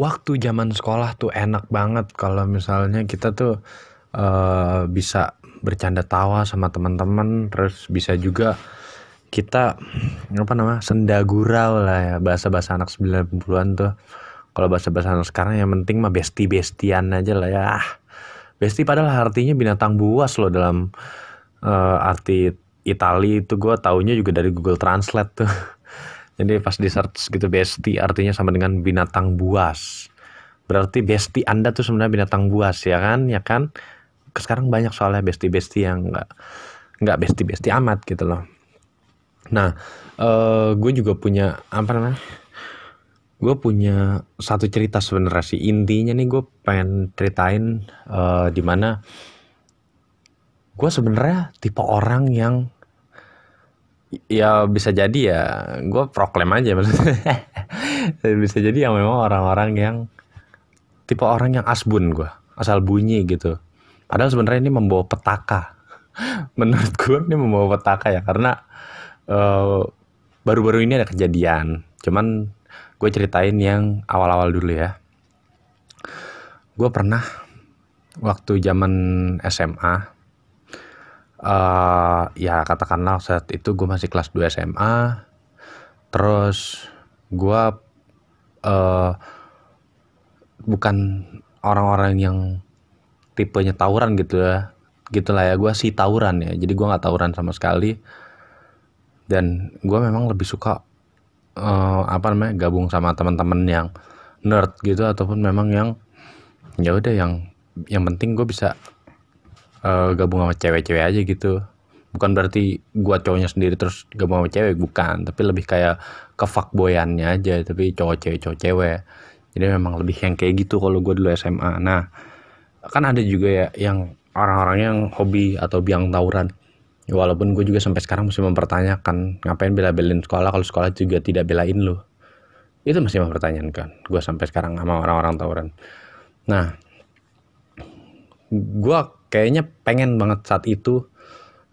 Waktu zaman sekolah tuh enak banget kalau misalnya kita tuh eh, bisa bercanda tawa sama teman-teman, terus bisa juga kita apa namanya senda gurau lah ya bahasa-bahasa anak 90-an tuh. Kalau bahasa-bahasa anak sekarang yang penting mah besti-bestian aja lah ya. Besti padahal artinya binatang buas loh dalam eh, arti Itali itu gue taunya juga dari Google Translate tuh. Jadi pas di search gitu besti artinya sama dengan binatang buas. Berarti besti Anda tuh sebenarnya binatang buas ya kan? Ya kan? Sekarang banyak soalnya besti-besti yang nggak nggak besti-besti amat gitu loh. Nah, eh gue juga punya apa namanya? Gue punya satu cerita sebenarnya sih. Intinya nih gue pengen ceritain eh di mana gue sebenarnya tipe orang yang ya bisa jadi ya gue proklaim aja maksudnya. Bisa jadi yang memang orang-orang yang tipe orang yang asbun gue asal bunyi gitu. Padahal sebenarnya ini membawa petaka. Menurut gue ini membawa petaka ya karena eh, baru-baru ini ada kejadian. Cuman gue ceritain yang awal-awal dulu ya. Gue pernah waktu zaman SMA eh ya katakanlah saat itu gue masih kelas 2 SMA terus gue eh bukan orang-orang yang tipenya tawuran gitu ya. Gitulah ya gue sih tawuran ya. Jadi gue nggak tawuran sama sekali. Dan gue memang lebih suka eh, apa namanya gabung sama teman-teman yang nerd gitu ataupun memang yang ya udah yang yang penting gue bisa eh, gabung sama cewek-cewek aja gitu. Bukan berarti gua cowoknya sendiri terus gabung sama cewek bukan. Tapi lebih kayak ke fuckboyannya aja tapi cowok cewek cowok cewek. Jadi memang lebih yang kayak gitu kalau gue dulu SMA nah kan ada juga ya yang orang-orang yang hobi atau biang tawuran. Walaupun gue juga sampai sekarang masih mempertanyakan ngapain bela-belain sekolah kalau sekolah juga tidak belain lo itu masih mempertanyakan gue sampai sekarang sama orang-orang tawuran. Nah gue kayaknya pengen banget saat itu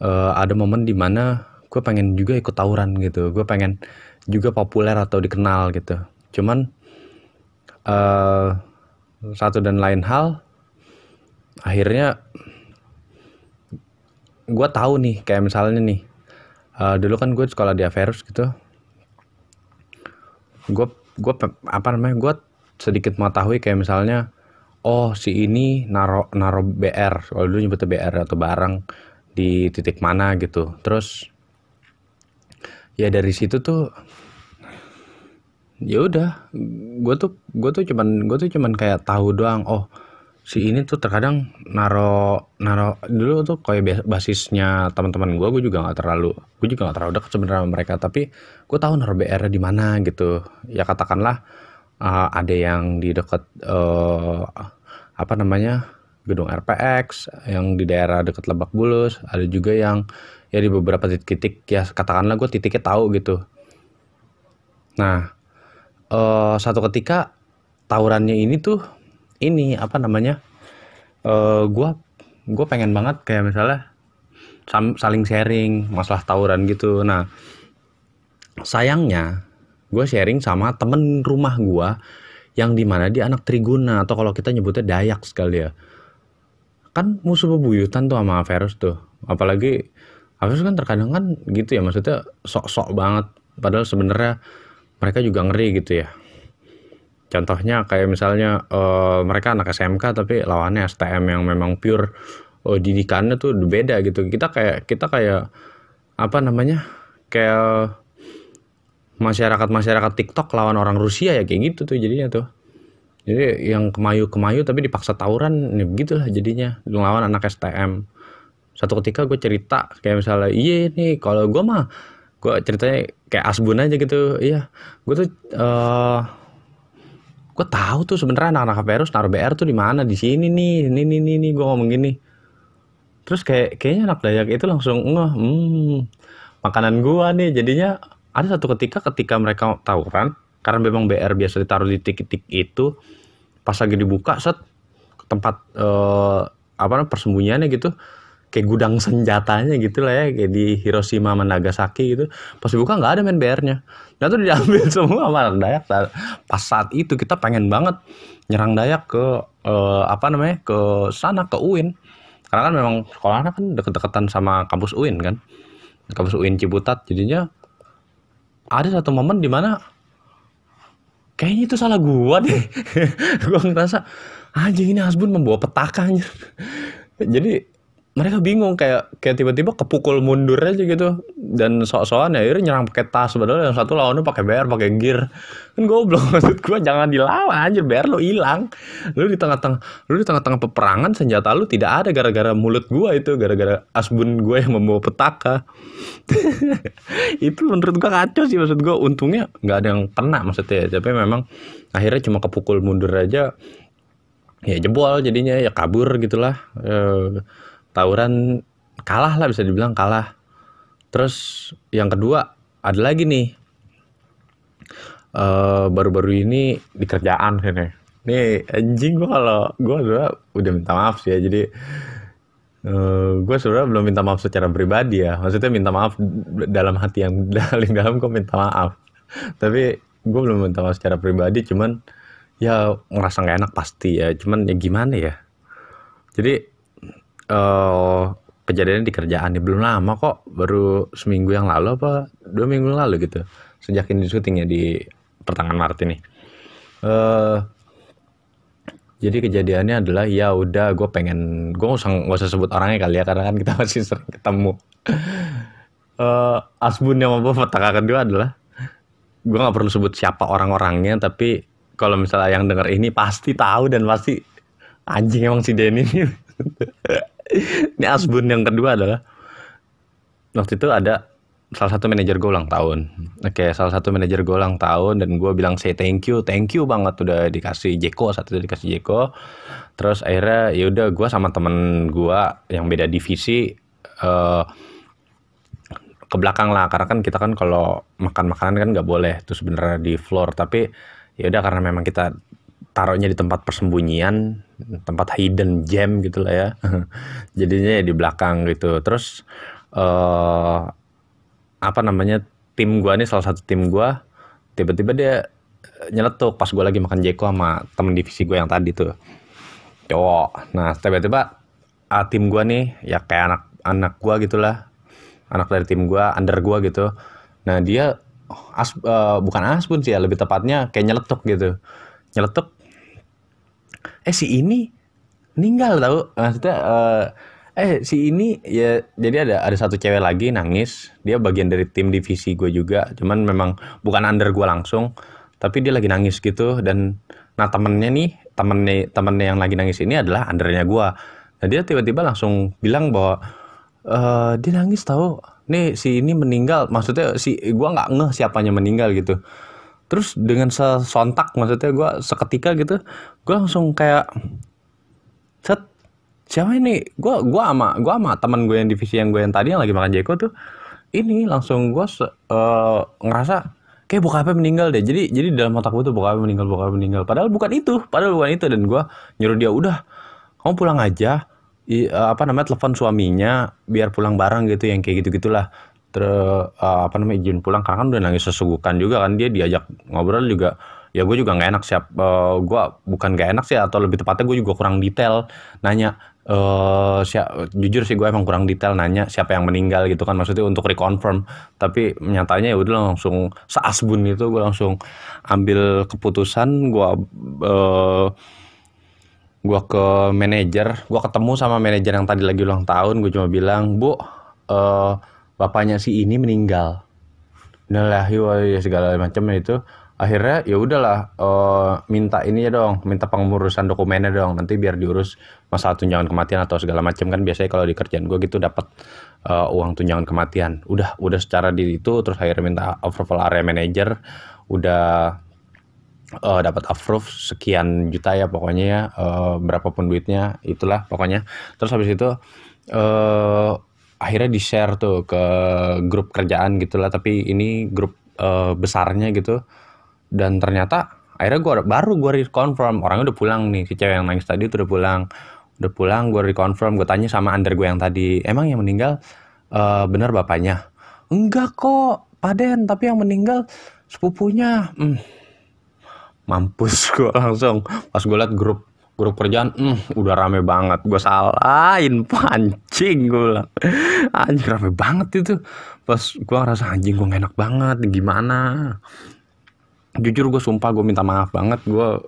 eh, ada momen di mana gue pengen juga ikut tawuran gitu. Gue pengen juga populer atau dikenal gitu. Cuman eh satu dan lain hal akhirnya gue tahu nih kayak misalnya nih eh, dulu kan gue sekolah di Averus gitu. Gue gue apa namanya gue sedikit mengetahui kayak misalnya oh si ini naro naro BR kalau dulu nyebutnya BR atau barang di titik mana gitu. Terus ya dari situ tuh ya udah gue tuh gue tuh cuman gue tuh cuman kayak tahu doang oh si ini tuh terkadang naro naro dulu tuh kayak bas- basisnya teman-teman gue gue juga nggak terlalu gue juga nggak terlalu dekat sebenarnya sama mereka tapi gue tahu naro BR di mana gitu. Ya katakanlah eh, ada yang di dekat eh, apa namanya gedung RPX yang di daerah dekat Lebak Bulus. Ada juga yang ya di beberapa titik-titik ya katakanlah gue titiknya tahu gitu. Nah eh, satu ketika tawurannya ini tuh ini apa namanya gua gue pengen banget kayak misalnya saling sharing masalah tawuran gitu. Nah sayangnya gue sharing sama temen rumah gua yang di mana dia anak Triguna atau kalau kita nyebutnya Dayak sekali ya kan musuh bebuyutan tuh sama Averus tuh apalagi Averus kan terkadang kan gitu ya maksudnya sok-sok banget padahal sebenarnya mereka juga ngeri gitu ya Contohnya kayak misalnya eh, mereka anak SMK tapi lawannya STM yang memang pure oh, didikannya tuh beda gitu. Kita kayak kita kayak apa namanya? Kayak masyarakat-masyarakat TikTok lawan orang Rusia ya kayak gitu tuh jadinya tuh. Jadi yang kemayu-kemayu tapi dipaksa tawuran ya begitulah jadinya. Lawan anak STM. Satu ketika gue cerita kayak misalnya iya nih kalau gue mah gue ceritanya kayak asbun aja gitu. Iya. Gue tuh uh, gue tahu tuh sebenarnya anak-anak KPRUS naruh BR tuh di mana? Di sini nih ini nih nih, nih gue ngomong gini. Terus kayak kayaknya anak Dayak itu langsung ngeh hmm, makanan gua nih. Jadinya ada satu ketika ketika mereka tawuran karena memang BR biasa ditaruh di titik-titik itu pas lagi dibuka set tempat uh, apa persembunyiannya gitu kayak gudang senjatanya gitu lah ya kayak di Hiroshima sama Nagasaki gitu. Pas dibuka nggak ada main BR-nya dan itu diambil semua sama Dayak. Pas saat itu kita pengen banget nyerang Dayak ke uh, apa namanya ke sana ke UIN karena kan memang sekolahnya kan deket-deketan sama kampus UIN kan. Kampus UIN Ciputat jadinya ada satu momen di mana kayaknya itu salah gua deh. Gua ngerasa anjing ini Hasbun membawa petaka jadi mereka bingung kayak kayak tiba-tiba kepukul mundur aja gitu. Dan sok-sokan ya nyerang pakai tas. Padahal yang satu lawannya pakai BR pakai gear. Kan goblok maksud gua jangan dilawan anjir. BR lo hilang. Lu di tengah-tengah lu di tengah-tengah peperangan senjata lu tidak ada gara-gara mulut gua itu gara-gara asbun gua yang membawa petaka. Itu menurut gua kacau sih maksud gua. Untungnya nggak ada yang kena maksudnya. Tapi memang akhirnya cuma kepukul mundur aja. Ya jebol jadinya ya kabur gitulah. E, tawuran kalah lah bisa dibilang kalah. Terus yang kedua ada lagi nih. Baru baru-baru ini di kerjaan sini nih anjing gua kalau gua udah udah minta maaf sih ya. Jadi uh, gue sebenarnya belum minta maaf secara pribadi ya. Maksudnya minta maaf dalam hati yang paling dalam gue minta maaf. Tapi gue belum minta maaf secara pribadi cuman ya ngerasa nggak enak pasti ya. Cuman ya gimana ya? Jadi uh, kejadiannya di kerjaan nih. Belum lama kok. Baru seminggu yang lalu apa dua minggu lalu gitu. Sejak ini syutingnya di pertengahan Maret ini. Uh, jadi kejadiannya adalah ya udah gue pengen gue nggak usah nggak usah sebut orangnya kali ya karena kan kita masih sering ketemu. Uh, asbun yang membawa petaka kedua adalah gue nggak perlu sebut siapa orang-orangnya tapi kalau misalnya yang dengar ini pasti tahu dan pasti anjing emang si Denny ini ini asbun yang kedua adalah waktu itu ada salah satu manajer gue ulang tahun. Oke, salah satu manajer gue ulang tahun dan gue bilang say thank you, thank you banget udah dikasih Jeko satu itu dikasih Jeko. Terus akhirnya ya udah gue sama temen gue yang beda divisi uh, ke belakang lah karena kan kita kan kalau makan makanan kan nggak boleh tuh sebenarnya di floor tapi ya udah karena memang kita taruhnya di tempat persembunyian tempat hidden gem gitu lah ya. Jadinya ya di belakang gitu. Terus uh, apa namanya tim gua nih salah satu tim gua tiba-tiba dia nyeletuk pas gua lagi makan jeko sama temen divisi gua yang tadi tuh. Cowok. Nah tiba-tiba uh, tim gua nih ya kayak anak anak gua gitulah anak dari tim gua under gua gitu. Nah dia as, uh, bukan asbun sih ya lebih tepatnya kayak nyeletuk gitu nyeletuk. Eh si ini meninggal tahu maksudnya uh, eh si ini ya jadi ada ada satu cewek lagi nangis. Dia bagian dari tim divisi gue juga. Cuman memang bukan under gue langsung. Tapi dia lagi nangis gitu. Dan nah temennya nih temennya temennya yang lagi nangis ini adalah undernya gue nah dia tiba-tiba langsung bilang bahwa uh, dia nangis tahu nih si ini meninggal. Maksudnya si gue nggak ngeh siapanya meninggal gitu terus dengan sesontak maksudnya gue seketika gitu gue langsung kayak set siapa ini? Gue gua ama gue ama teman gue yang divisi yang gue yang tadi yang lagi makan Jeko tuh ini langsung gue uh, ngerasa kayak bokapnya meninggal deh. Jadi jadi dalam otak gue tuh bokapnya meninggal bokapnya meninggal. Padahal bukan itu padahal bukan itu. Dan gue nyuruh dia udah kamu pulang aja. I, uh, apa namanya telepon suaminya biar pulang bareng gitu yang kayak gitu gitulah ter uh, apa namanya izin pulang. Karena kan udah nangis sesugukan juga kan. Dia diajak ngobrol juga. Ya gue juga nggak enak siap uh, gue bukan nggak enak sih atau lebih tepatnya gue juga kurang detail. Nanya uh, siap jujur sih gue emang kurang detail. Nanya siapa yang meninggal? Gitu kan. Maksudnya untuk reconfirm. Tapi nyatanya ya udah langsung seasbun itu gue langsung ambil keputusan. Gue uh, gue ke manajer. Gue ketemu sama manajer yang tadi lagi ulang tahun. Gue cuma bilang bu uh, bapaknya si ini meninggal. Innalillahi wa segala macam itu. Akhirnya ya udahlah uh, minta ini ya dong minta pengurusan dokumennya dong. Nanti biar diurus masalah tunjangan kematian atau segala macam. Kan biasanya kalau di kerjaan gue gitu dapat uh, uang tunjangan kematian. Udah udah secara diri itu terus akhirnya minta approval area manager. Udah uh, dapat approve sekian juta ya pokoknya ya uh, berapapun duitnya itulah pokoknya. Terus habis itu uh, akhirnya di share tuh ke grup kerjaan gitulah tapi ini grup uh, besarnya gitu. Dan ternyata akhirnya gue baru gue reconfirm. Orangnya udah pulang nih si cewek yang nangis tadi itu udah pulang. Udah pulang gue reconfirm. Gue tanya sama under gue yang tadi emang yang meninggal uh, bener bapaknya? Enggak kok paden. Tapi yang meninggal sepupunya. Hmm. mampus gue langsung. Pas gue liat grup grup kerjaan hmm, udah rame banget. Gue salahin pancing gue bilang. Anjing rame banget itu. Pas gue ngerasa anjing gue enak banget gimana? Jujur gue sumpah gue minta maaf banget. Gue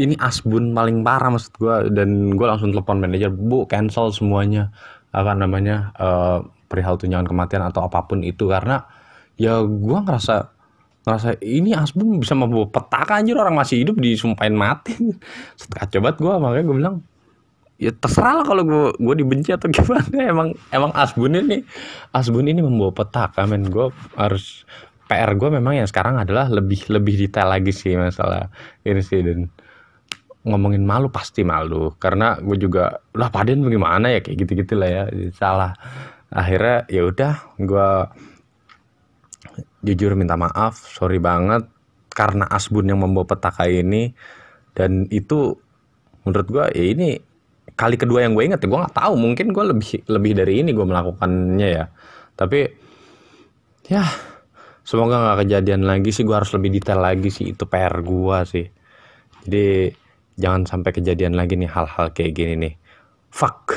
ini asbun paling parah maksud gue dan gue langsung telepon manajer bu cancel semuanya. Apa namanya uh, perihal tunjangan kematian atau apa pun itu. Karena ya gue ngerasa ngerasa ini asbun bisa membawa petaka anjir. Orang masih hidup disumpahin mati. Setelah coba gue makanya gue bilang ya terserah lah kalau gue gue dibenci atau gimana. Emang emang asbun ini asbun ini membawa petaka men. Gue harus PR gue memang yang sekarang adalah lebih lebih detail lagi sih masalah ini sih dan ngomongin malu pasti malu. Karena gue juga lah paden bagaimana ya? Kayak gitu gitulah ya. Salah. Akhirnya ya udah gue jujur minta maaf. Sorry banget karena asbun yang membawa petaka ini. Dan itu menurut gue ya ini kali kedua yang gue inget ya gue nggak tahu. Mungkin gue lebih lebih dari ini gue melakukannya ya. Tapi ya semoga nggak kejadian lagi sih. Gue harus lebih detail lagi sih. Itu PR gue sih. Jadi jangan sampai kejadian lagi nih hal-hal kayak gini nih. Fuck